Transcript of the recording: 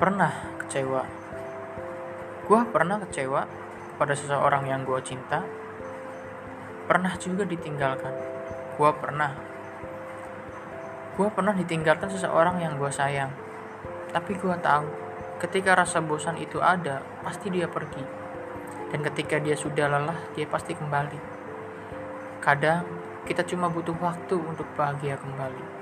pernah kecewa. Gue pernah kecewa pada seseorang yang gue cinta. Pernah juga ditinggalkan. Gue pernah. Gue pernah ditinggalkan seseorang yang gue sayang. Tapi gue tahu ketika rasa bosan itu ada pasti dia pergi. Dan ketika dia sudah lelah dia pasti kembali. Kadang kita cuma butuh waktu untuk bahagia kembali.